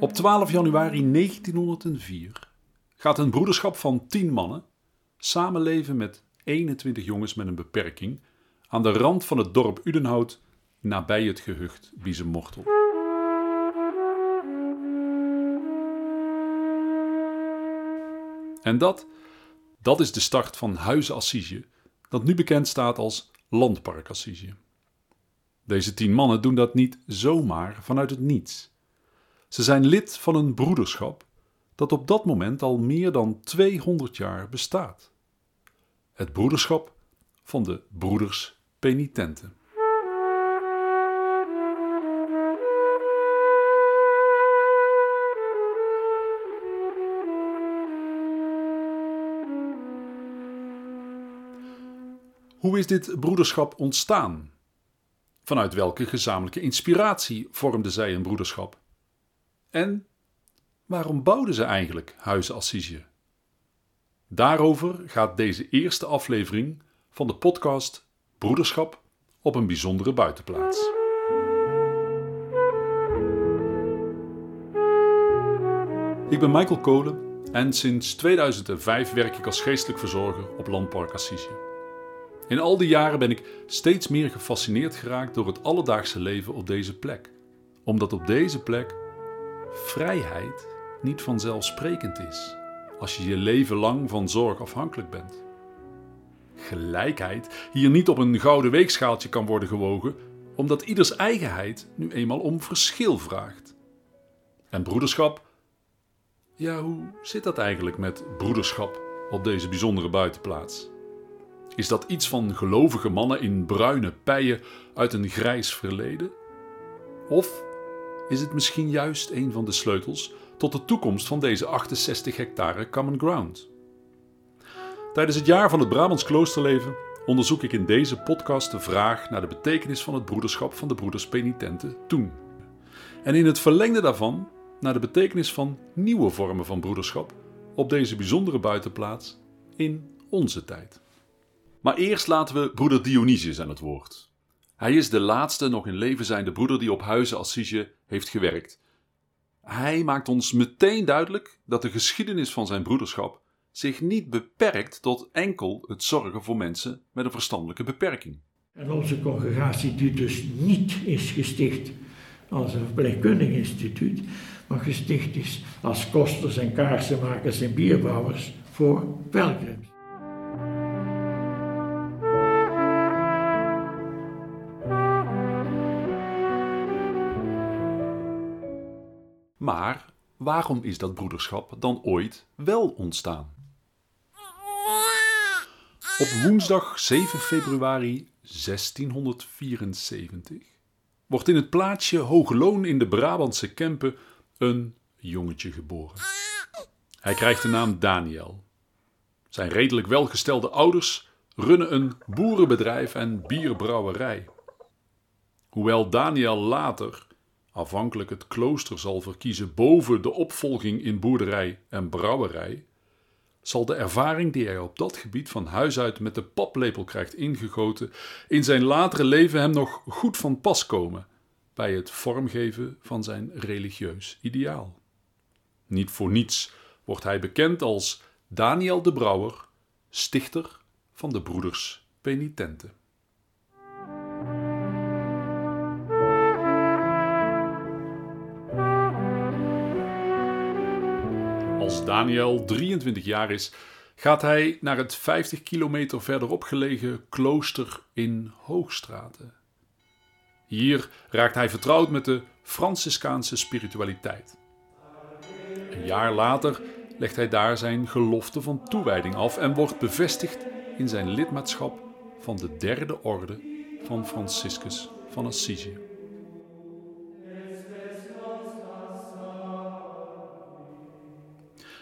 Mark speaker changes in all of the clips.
Speaker 1: Op 12 januari 1904 gaat een broederschap van 10 mannen samenleven met 21 jongens met een beperking aan de rand van het dorp Udenhout nabij het gehucht Biezenmortel. En dat, dat is de start van Huizen Assise, dat nu bekend staat als Landpark Assise. Deze tien mannen doen dat niet zomaar vanuit het niets. Ze zijn lid van een broederschap dat op dat moment al meer dan 200 jaar bestaat. Het broederschap van de broeders penitenten. Hoe is dit broederschap ontstaan? Vanuit welke gezamenlijke inspiratie vormden zij een broederschap? En waarom bouwden ze eigenlijk Huizen Assise? Daarover gaat deze eerste aflevering van de podcast Broederschap op een bijzondere buitenplaats. Ik ben Michael Kolen en sinds 2005 werk ik als geestelijk verzorger op Landpark Assisi. In al die jaren ben ik steeds meer gefascineerd geraakt door het alledaagse leven op deze plek. Omdat op deze plek vrijheid niet vanzelfsprekend is als je je leven lang van zorg afhankelijk bent. Gelijkheid hier niet op een gouden weegschaaltje kan worden gewogen, omdat ieders eigenheid nu eenmaal om verschil vraagt. En broederschap? Ja, hoe zit dat eigenlijk met broederschap op deze bijzondere buitenplaats? Is dat iets van gelovige mannen in bruine pijen uit een grijs verleden? Of is het misschien juist een van de sleutels tot de toekomst van deze 68 hectare common ground? Tijdens het jaar van het Brabants kloosterleven onderzoek ik in deze podcast de vraag naar de betekenis van het broederschap van de broeders penitenten toen. En in het verlengde daarvan naar de betekenis van nieuwe vormen van broederschap op deze bijzondere buitenplaats in onze tijd. Maar eerst laten we broeder Dionysius aan het woord. Hij is de laatste nog in leven zijnde broeder die op Huizen Assise heeft gewerkt. Hij maakt ons meteen duidelijk dat de geschiedenis van zijn broederschap zich niet beperkt tot enkel het zorgen voor mensen met een verstandelijke beperking.
Speaker 2: En onze congregatie die dus niet is gesticht als een verpleegkundig instituut, maar gesticht is als kosters en kaarsenmakers en bierbrouwers voor pelgrims.
Speaker 1: Maar waarom is dat broederschap dan ooit wel ontstaan? Op woensdag 7 februari 1674 wordt in het plaatsje Hoogloon in de Brabantse Kempen een jongetje geboren. Hij krijgt de naam Daniel. Zijn redelijk welgestelde ouders runnen een boerenbedrijf en bierbrouwerij. Hoewel Daniel later afhankelijk het klooster zal verkiezen boven de opvolging in boerderij en brouwerij, zal de ervaring die hij op dat gebied van huis uit met de paplepel krijgt ingegoten, in zijn latere leven hem nog goed van pas komen bij het vormgeven van zijn religieus ideaal. Niet voor niets wordt hij bekend als Daniel de Brouwer, stichter van de Broeders Penitenten. Als Daniel 23 jaar is, gaat hij naar het 50 kilometer verderop gelegen klooster in Hoogstraten. Hier raakt hij vertrouwd met de Franciscaanse spiritualiteit. Een jaar later legt hij daar zijn gelofte van toewijding af en wordt bevestigd in zijn lidmaatschap van de derde orde van Franciscus van Assisi.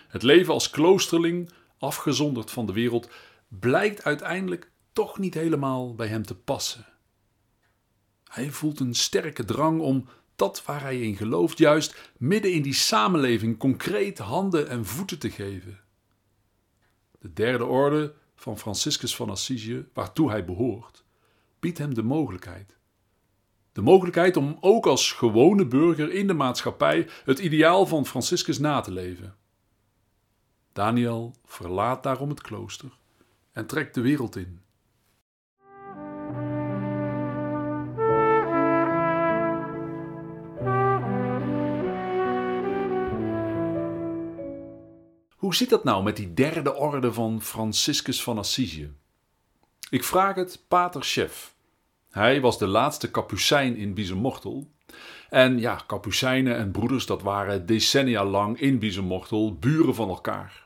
Speaker 1: Het leven als kloosterling, afgezonderd van de wereld, blijkt uiteindelijk toch niet helemaal bij hem te passen. Hij voelt een sterke drang om dat waar hij in gelooft, juist midden in die samenleving concreet handen en voeten te geven. De derde orde van Franciscus van Assisi, waartoe hij behoort, biedt hem de mogelijkheid. De mogelijkheid om ook als gewone burger in de maatschappij het ideaal van Franciscus na te leven. Daniel verlaat daarom het klooster en trekt de wereld in. Hoe zit dat nou met die derde orde van Franciscus van Assisi? Ik vraag het pater Chef. Hij was de laatste kapucijn in Biezenmortel. En ja, kapucijnen en broeders, dat waren decennia lang in Biezenmortel buren van elkaar.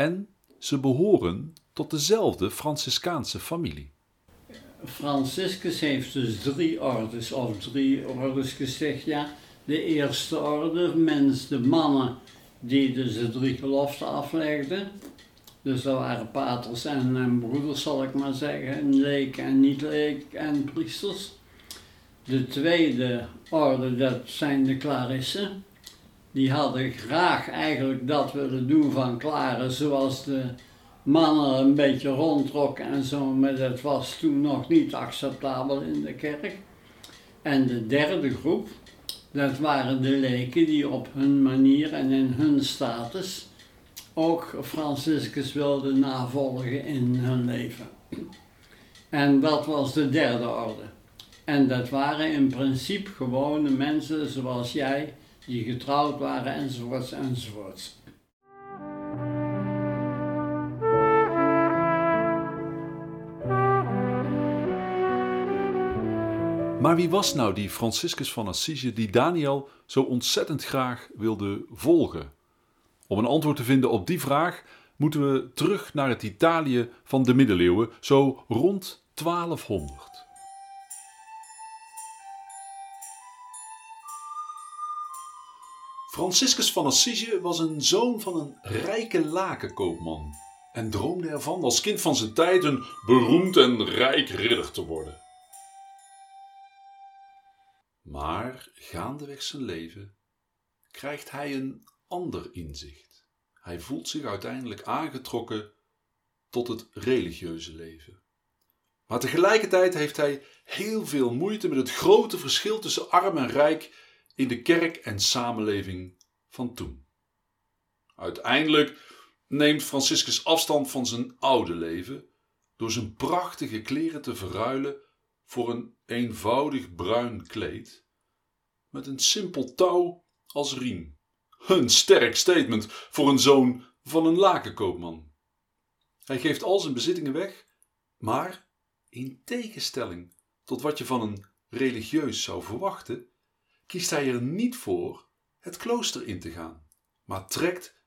Speaker 1: En ze behoren tot dezelfde Franciscaanse familie.
Speaker 3: Franciscus heeft dus drie ordes, of drie ordes gezegd, ja. De eerste orde, mens, de mannen die dus de drie geloften aflegden. Dus dat waren paters en, en broeders, zal ik maar zeggen, leek en niet-leek en priesters. De tweede orde, dat zijn de klarissen. Die hadden graag eigenlijk dat willen doen van klaren, zoals de mannen een beetje rondtrokken en zo, maar dat was toen nog niet acceptabel in de kerk. En de derde groep, dat waren de leken die op hun manier en in hun status ook Franciscus wilden navolgen in hun leven. En dat was de derde orde. En dat waren in principe gewone mensen zoals jij, die getrouwd waren enzovoorts enzovoorts.
Speaker 1: Maar wie was nou die Franciscus van Assisi die Daniel zo ontzettend graag wilde volgen? Om een antwoord te vinden op die vraag moeten we terug naar het Italië van de middeleeuwen, zo rond 1200. Franciscus van Assisi was een zoon van een rijke lakenkoopman en droomde ervan als kind van zijn tijd een beroemd en rijk ridder te worden. Maar gaandeweg zijn leven krijgt hij een ander inzicht. Hij voelt zich uiteindelijk aangetrokken tot het religieuze leven. Maar tegelijkertijd heeft hij heel veel moeite met het grote verschil tussen arm en rijk in de kerk en samenleving van toen. Uiteindelijk neemt Franciscus afstand van zijn oude leven door zijn prachtige kleren te verruilen voor een eenvoudig bruin kleed met een simpel touw als riem. Een sterk statement voor een zoon van een lakenkoopman. Hij geeft al zijn bezittingen weg, maar in tegenstelling tot wat je van een religieus zou verwachten, kiest hij er niet voor het klooster in te gaan, maar trekt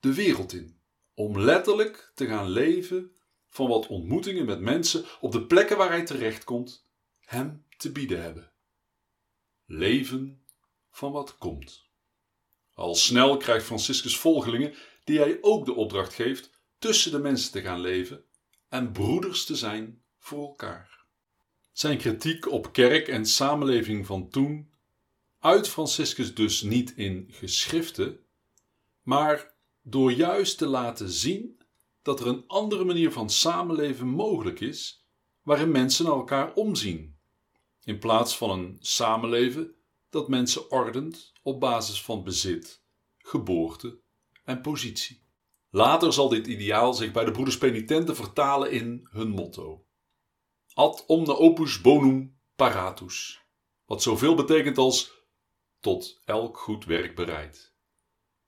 Speaker 1: de wereld in, om letterlijk te gaan leven van wat ontmoetingen met mensen op de plekken waar hij terechtkomt hem te bieden hebben. Leven van wat komt. Al snel krijgt Franciscus volgelingen die hij ook de opdracht geeft tussen de mensen te gaan leven en broeders te zijn voor elkaar. Zijn kritiek op kerk en samenleving van toen uit Franciscus dus niet in geschriften, maar door juist te laten zien dat er een andere manier van samenleven mogelijk is, waarin mensen elkaar omzien, in plaats van een samenleven dat mensen ordent op basis van bezit, geboorte en positie. Later zal dit ideaal zich bij de broeders penitenten vertalen in hun motto: Ad omne opus bonum paratus, wat zoveel betekent als tot elk goed werk bereid.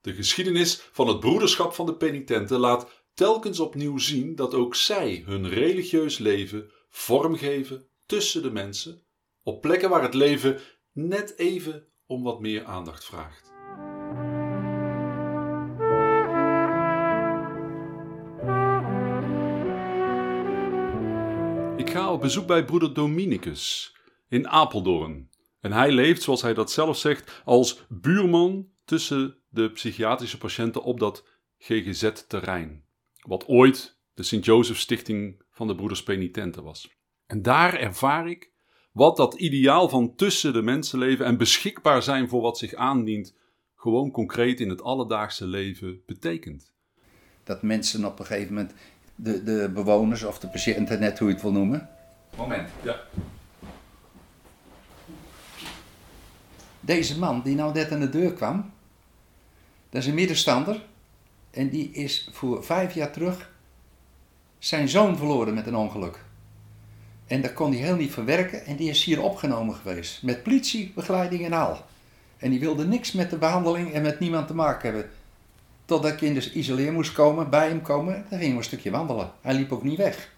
Speaker 1: De geschiedenis van het broederschap van de penitenten laat telkens opnieuw zien dat ook zij hun religieus leven vormgeven tussen de mensen, op plekken waar het leven net even om wat meer aandacht vraagt. Ik ga op bezoek bij broeder Dominicus in Apeldoorn. En hij leeft, zoals hij dat zelf zegt, als buurman tussen de psychiatrische patiënten op dat GGZ-terrein. Wat ooit de Sint-Jozef Stichting van de Broeders Penitenten was. En daar ervaar ik wat dat ideaal van tussen de mensen leven en beschikbaar zijn voor wat zich aandient, gewoon concreet in het alledaagse leven betekent.
Speaker 4: Dat mensen op een gegeven moment, de, de bewoners of de patiënten, net hoe je het wil noemen.
Speaker 1: Moment, ja.
Speaker 4: Deze man die nou net aan de deur kwam, dat is een middenstander. En die is voor vijf jaar terug zijn zoon verloren met een ongeluk. En dat kon hij heel niet verwerken en die is hier opgenomen geweest. Met politiebegeleiding en al. En die wilde niks met de behandeling en met niemand te maken hebben. Totdat ik in de isoleer moest komen, bij hem komen. Dan gingen we een stukje wandelen. Hij liep ook niet weg.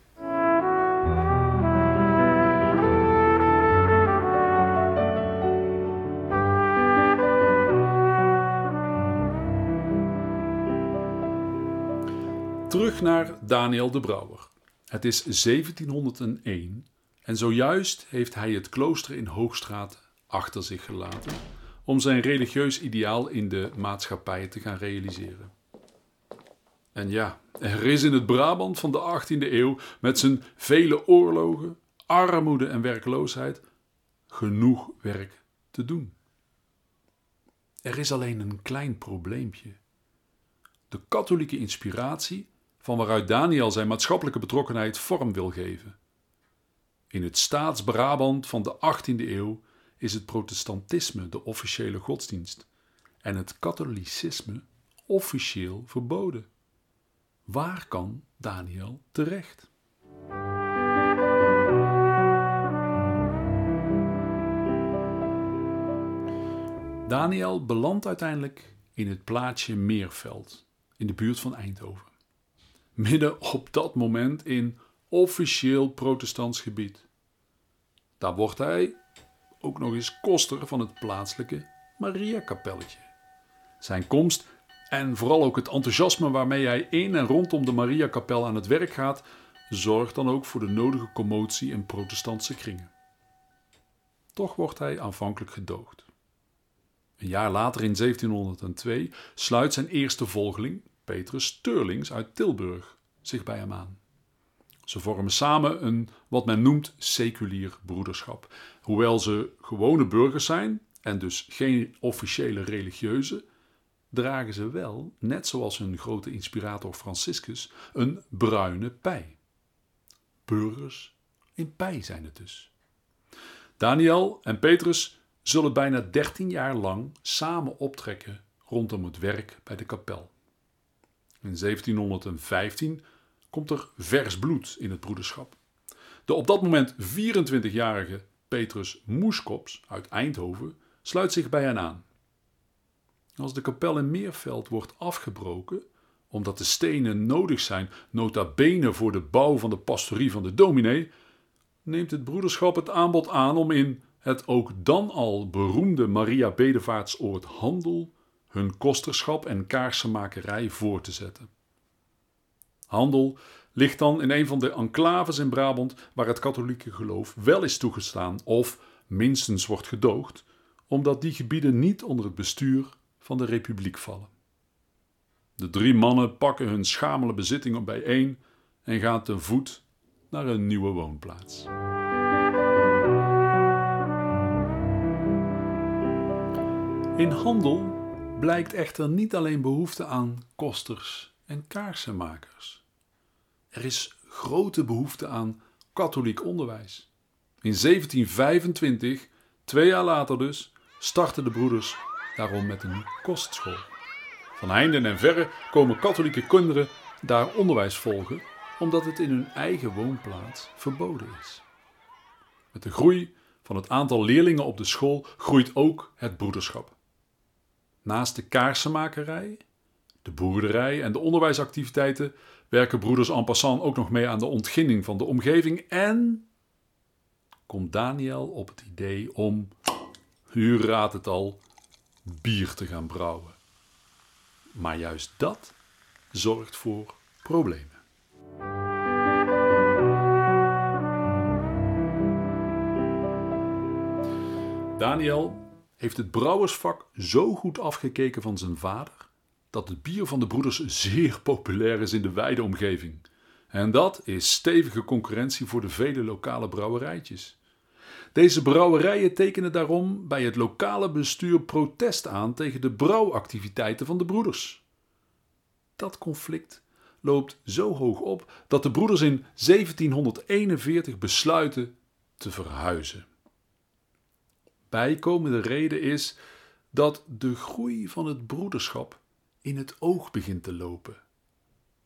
Speaker 1: Terug naar Daniel de Brouwer. Het is 1701 en zojuist heeft hij het klooster in Hoogstraat achter zich gelaten om zijn religieus ideaal in de maatschappij te gaan realiseren. En ja, er is in het Brabant van de 18e eeuw met zijn vele oorlogen, armoede en werkloosheid genoeg werk te doen. Er is alleen een klein probleempje. De katholieke inspiratie van waaruit Daniel zijn maatschappelijke betrokkenheid vorm wil geven. In het staats-Brabant van de 18e eeuw is het protestantisme de officiële godsdienst en het katholicisme officieel verboden. Waar kan Daniel terecht? Daniel belandt uiteindelijk in het plaatsje Meerveld, in de buurt van Eindhoven. Midden op dat moment in officieel protestants gebied. Daar wordt hij ook nog eens koster van het plaatselijke Mariakapelletje. Zijn komst en vooral ook het enthousiasme waarmee hij in en rondom de Mariakapel aan het werk gaat, zorgt dan ook voor de nodige commotie in protestantse kringen. Toch wordt hij aanvankelijk gedoogd. Een jaar later, in 1702, sluit zijn eerste volgeling, Petrus Sturlings uit Tilburg, zich bij hem aan. Ze vormen samen een wat men noemt seculier broederschap. Hoewel ze gewone burgers zijn en dus geen officiële religieuze, dragen ze wel, net zoals hun grote inspirator Franciscus, een bruine pij. Burgers in pij zijn het dus. Daniel en Petrus zullen bijna dertien jaar lang samen optrekken rondom het werk bij de kapel. In 1715 komt er vers bloed in het broederschap. De op dat moment 24-jarige Petrus Moeskops uit Eindhoven sluit zich bij hen aan. Als de kapel in Meerveld wordt afgebroken, omdat de stenen nodig zijn, nota bene voor de bouw van de pastorie van de dominee, neemt het broederschap het aanbod aan om in het ook dan al beroemde Maria Bedevaartsoord Handel hun kosterschap en kaarsenmakerij voor te zetten. Handel ligt dan in een van de enclaves in Brabant waar het katholieke geloof wel is toegestaan of minstens wordt gedoogd, omdat die gebieden niet onder het bestuur van de republiek vallen. De drie mannen pakken hun schamele bezittingen bijeen en gaan te voet naar een nieuwe woonplaats. In handel blijkt echter niet alleen behoefte aan kosters en kaarsenmakers. Er is grote behoefte aan katholiek onderwijs. In 1725, twee jaar later dus, starten de broeders daarom met een kostschool. Van heinde en verre komen katholieke kinderen daar onderwijs volgen, omdat het in hun eigen woonplaats verboden is. Met de groei van het aantal leerlingen op de school groeit ook het broederschap. Naast de kaarsenmakerij, de boerderij en de onderwijsactiviteiten werken broeders en passant ook nog mee aan de ontginning van de omgeving en komt Daniel op het idee om, u raadt het al, bier te gaan brouwen. Maar juist dat zorgt voor problemen. Daniel heeft het brouwersvak zo goed afgekeken van zijn vader dat het bier van de broeders zeer populair is in de wijde omgeving. En dat is stevige concurrentie voor de vele lokale brouwerijtjes. Deze brouwerijen tekenen daarom bij het lokale bestuur protest aan tegen de brouwactiviteiten van de broeders. Dat conflict loopt zo hoog op dat de broeders in 1741 besluiten te verhuizen. Bijkomende reden is dat de groei van het broederschap in het oog begint te lopen.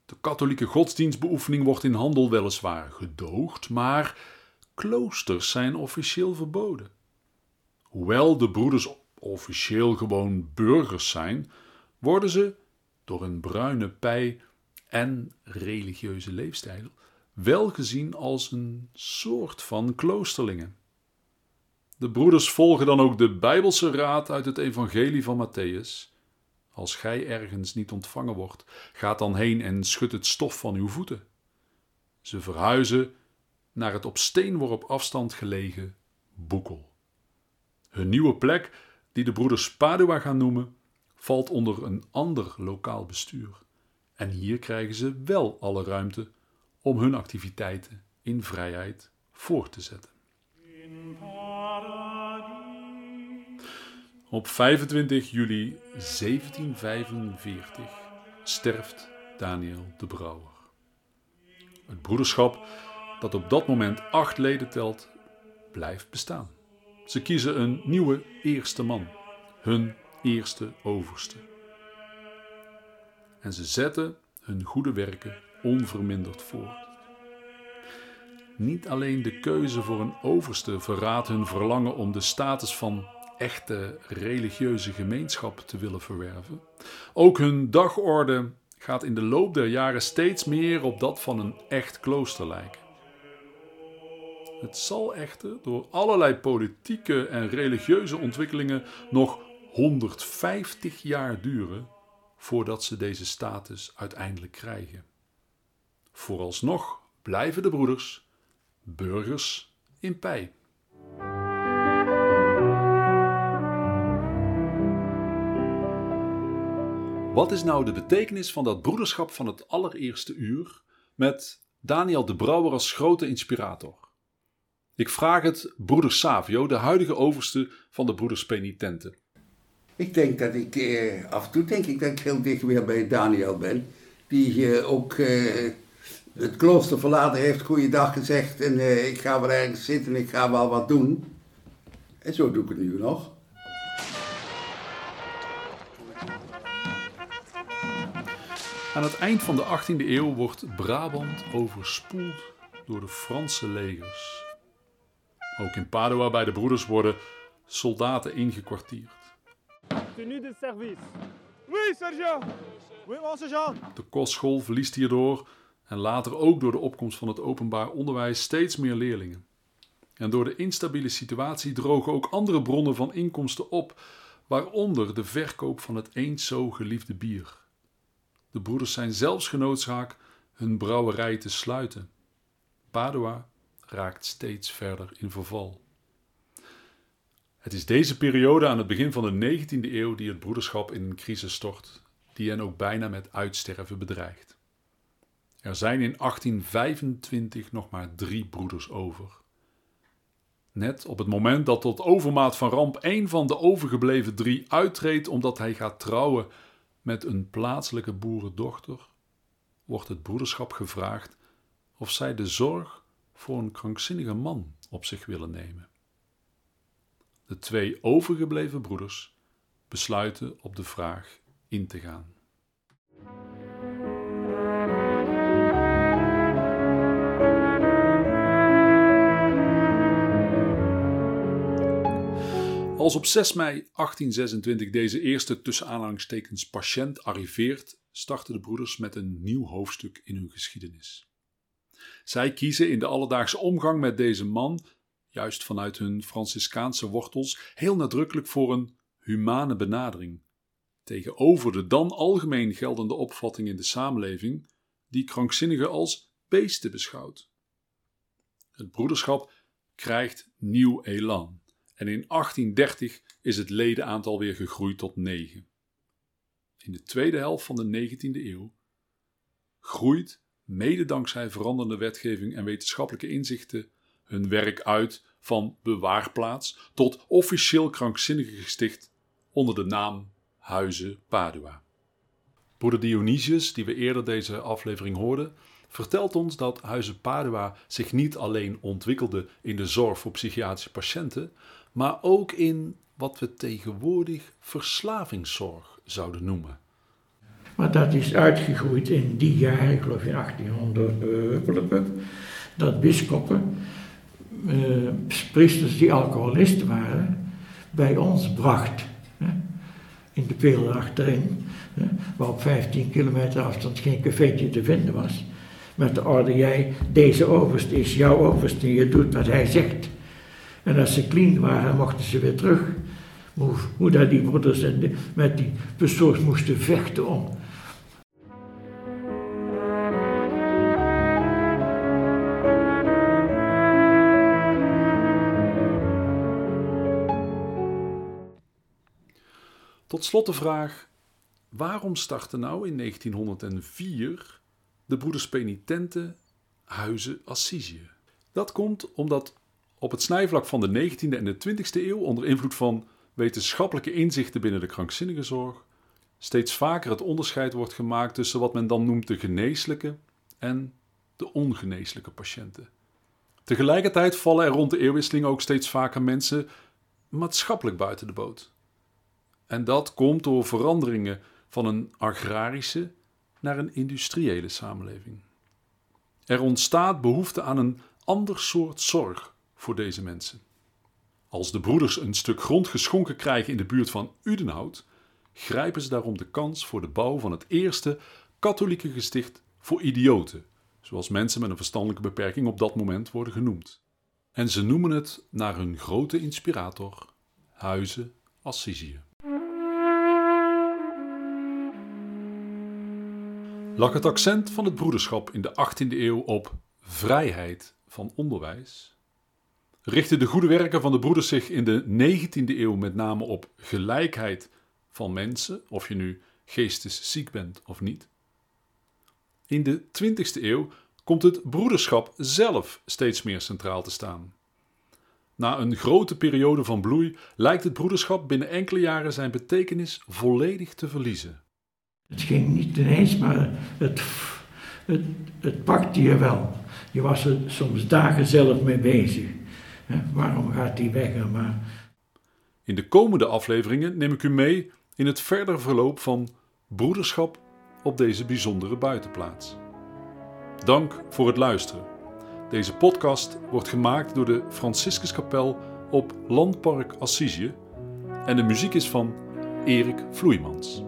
Speaker 1: De katholieke godsdienstbeoefening wordt in handel weliswaar gedoogd, maar kloosters zijn officieel verboden. Hoewel de broeders officieel gewoon burgers zijn, worden ze door een bruine pij en religieuze leefstijl wel gezien als een soort van kloosterlingen. De broeders volgen dan ook de Bijbelse raad uit het Evangelie van Matthäus. Als gij ergens niet ontvangen wordt, gaat dan heen en schud het stof van uw voeten. Ze verhuizen naar het op steenworp afstand gelegen Boekel. Hun nieuwe plek, die de broeders Padua gaan noemen, valt onder een ander lokaal bestuur. En hier krijgen ze wel alle ruimte om hun activiteiten in vrijheid voor te zetten. Op 25 juli 1745 sterft Daniel de Brouwer. Het broederschap, dat op dat moment acht leden telt, blijft bestaan. Ze kiezen een nieuwe eerste man, hun eerste overste. En ze zetten hun goede werken onverminderd voort. Niet alleen de keuze voor een overste verraadt hun verlangen om de status van echte religieuze gemeenschap te willen verwerven. Ook hun dagorde gaat in de loop der jaren steeds meer op dat van een echt klooster lijken. Het zal echter door allerlei politieke en religieuze ontwikkelingen nog 150 jaar duren voordat ze deze status uiteindelijk krijgen. Vooralsnog blijven de broeders burgers in Pij. Wat is nou de betekenis van dat broederschap van het allereerste uur met Daniel de Brouwer als grote inspirator? Ik vraag het broeder Savio, de huidige overste van de broeders penitenten.
Speaker 5: Ik denk dat ik, eh, af en toe denk ik dat ik heel dicht weer bij Daniel ben. Die eh, ook eh, het klooster verlaten heeft, goeiedag gezegd en eh, ik ga wel ergens zitten en ik ga wel wat doen. En zo doe ik het nu nog.
Speaker 1: Aan het eind van de 18e eeuw wordt Brabant overspoeld door de Franse legers. Ook in Padua bij de broeders worden soldaten ingekwartierd.
Speaker 6: Tenue de service. Oui, sergent. Oui, mon sergent.
Speaker 1: De kostschool verliest hierdoor en later ook door de opkomst van het openbaar onderwijs steeds meer leerlingen. En door de instabiele situatie drogen ook andere bronnen van inkomsten op, waaronder de verkoop van het eens zo geliefde bier. De broeders zijn zelfs genoodzaakt hun brouwerij te sluiten. Padua raakt steeds verder in verval. Het is deze periode aan het begin van de 19e eeuw die het broederschap in een crisis stort, die hen ook bijna met uitsterven bedreigt. Er zijn in 1825 nog maar drie broeders over. Net op het moment dat tot overmaat van ramp een van de overgebleven drie uittreedt omdat hij gaat trouwen met een plaatselijke boerendochter, wordt het broederschap gevraagd of zij de zorg voor een krankzinnige man op zich willen nemen. De twee overgebleven broeders besluiten op de vraag in te gaan. Als op 6 mei 1826 deze eerste tussen aanhalingstekens patiënt arriveert, starten de broeders met een nieuw hoofdstuk in hun geschiedenis. Zij kiezen in de alledaagse omgang met deze man, juist vanuit hun Franciscaanse wortels, heel nadrukkelijk voor een humane benadering, tegenover de dan algemeen geldende opvatting in de samenleving, die krankzinnigen als beesten beschouwt. Het broederschap krijgt nieuw elan en in 1830 is het ledenaantal weer gegroeid tot 9. In de tweede helft van de 19e eeuw groeit, mede dankzij veranderende wetgeving en wetenschappelijke inzichten, hun werk uit van bewaarplaats tot officieel krankzinnige gesticht onder de naam Huizen Padua. Broeder Dionysius, die we eerder deze aflevering hoorden, vertelt ons dat Huizen Padua zich niet alleen ontwikkelde in de zorg voor psychiatrische patiënten, maar ook in wat we tegenwoordig verslavingszorg zouden noemen.
Speaker 2: Maar dat is uitgegroeid in die jaren, ik geloof in 1800, uh, dat bisschoppen, uh, priesters die alcoholisten waren, bij ons bracht. Hè, in de velden achterin, hè, waar op 15 kilometer afstand geen cafeetje te vinden was. Met de orde, jij, deze overste is jouw overste, je doet wat hij zegt. En als ze clean waren, mochten ze weer terug. Hoe, die broeders en met die persoons moesten vechten om
Speaker 1: Tot slot de vraag: waarom startte nou in 1904 de broeders penitenten Huizen Assisië? Dat komt omdat op het snijvlak van de 19e en de 20e eeuw, onder invloed van wetenschappelijke inzichten binnen de krankzinnigenzorg, steeds vaker het onderscheid wordt gemaakt tussen wat men dan noemt de geneeslijke en de ongeneeslijke patiënten. Tegelijkertijd vallen er rond de eeuwwisseling ook steeds vaker mensen maatschappelijk buiten de boot. En dat komt door veranderingen van een agrarische naar een industriële samenleving. Er ontstaat behoefte aan een ander soort zorg voor deze mensen. Als de broeders een stuk grond geschonken krijgen in de buurt van Udenhout, grijpen ze daarom de kans voor de bouw van het eerste katholieke gesticht voor idioten, zoals mensen met een verstandelijke beperking op dat moment worden genoemd. En ze noemen het naar hun grote inspirator, Huizen Assisië. lag het accent van het broederschap in de 18e eeuw op vrijheid van onderwijs, richtten de goede werken van de broeders zich in de 19e eeuw met name op gelijkheid van mensen, of je nu geestesziek bent of niet. In de 20e eeuw komt het broederschap zelf steeds meer centraal te staan. Na een grote periode van bloei lijkt het broederschap binnen enkele jaren zijn betekenis volledig te verliezen.
Speaker 2: Het ging niet ineens, maar het, het, het pakte je wel. Je was er soms dagen zelf mee bezig. Waarom gaat die weg? Maar...
Speaker 1: In de komende afleveringen neem ik u mee in het verder verloop van broederschap op deze bijzondere buitenplaats. Dank voor het luisteren. Deze podcast wordt gemaakt door de Franciscuskapel op Landpark Assisië en de muziek is van Erik Vloeimans.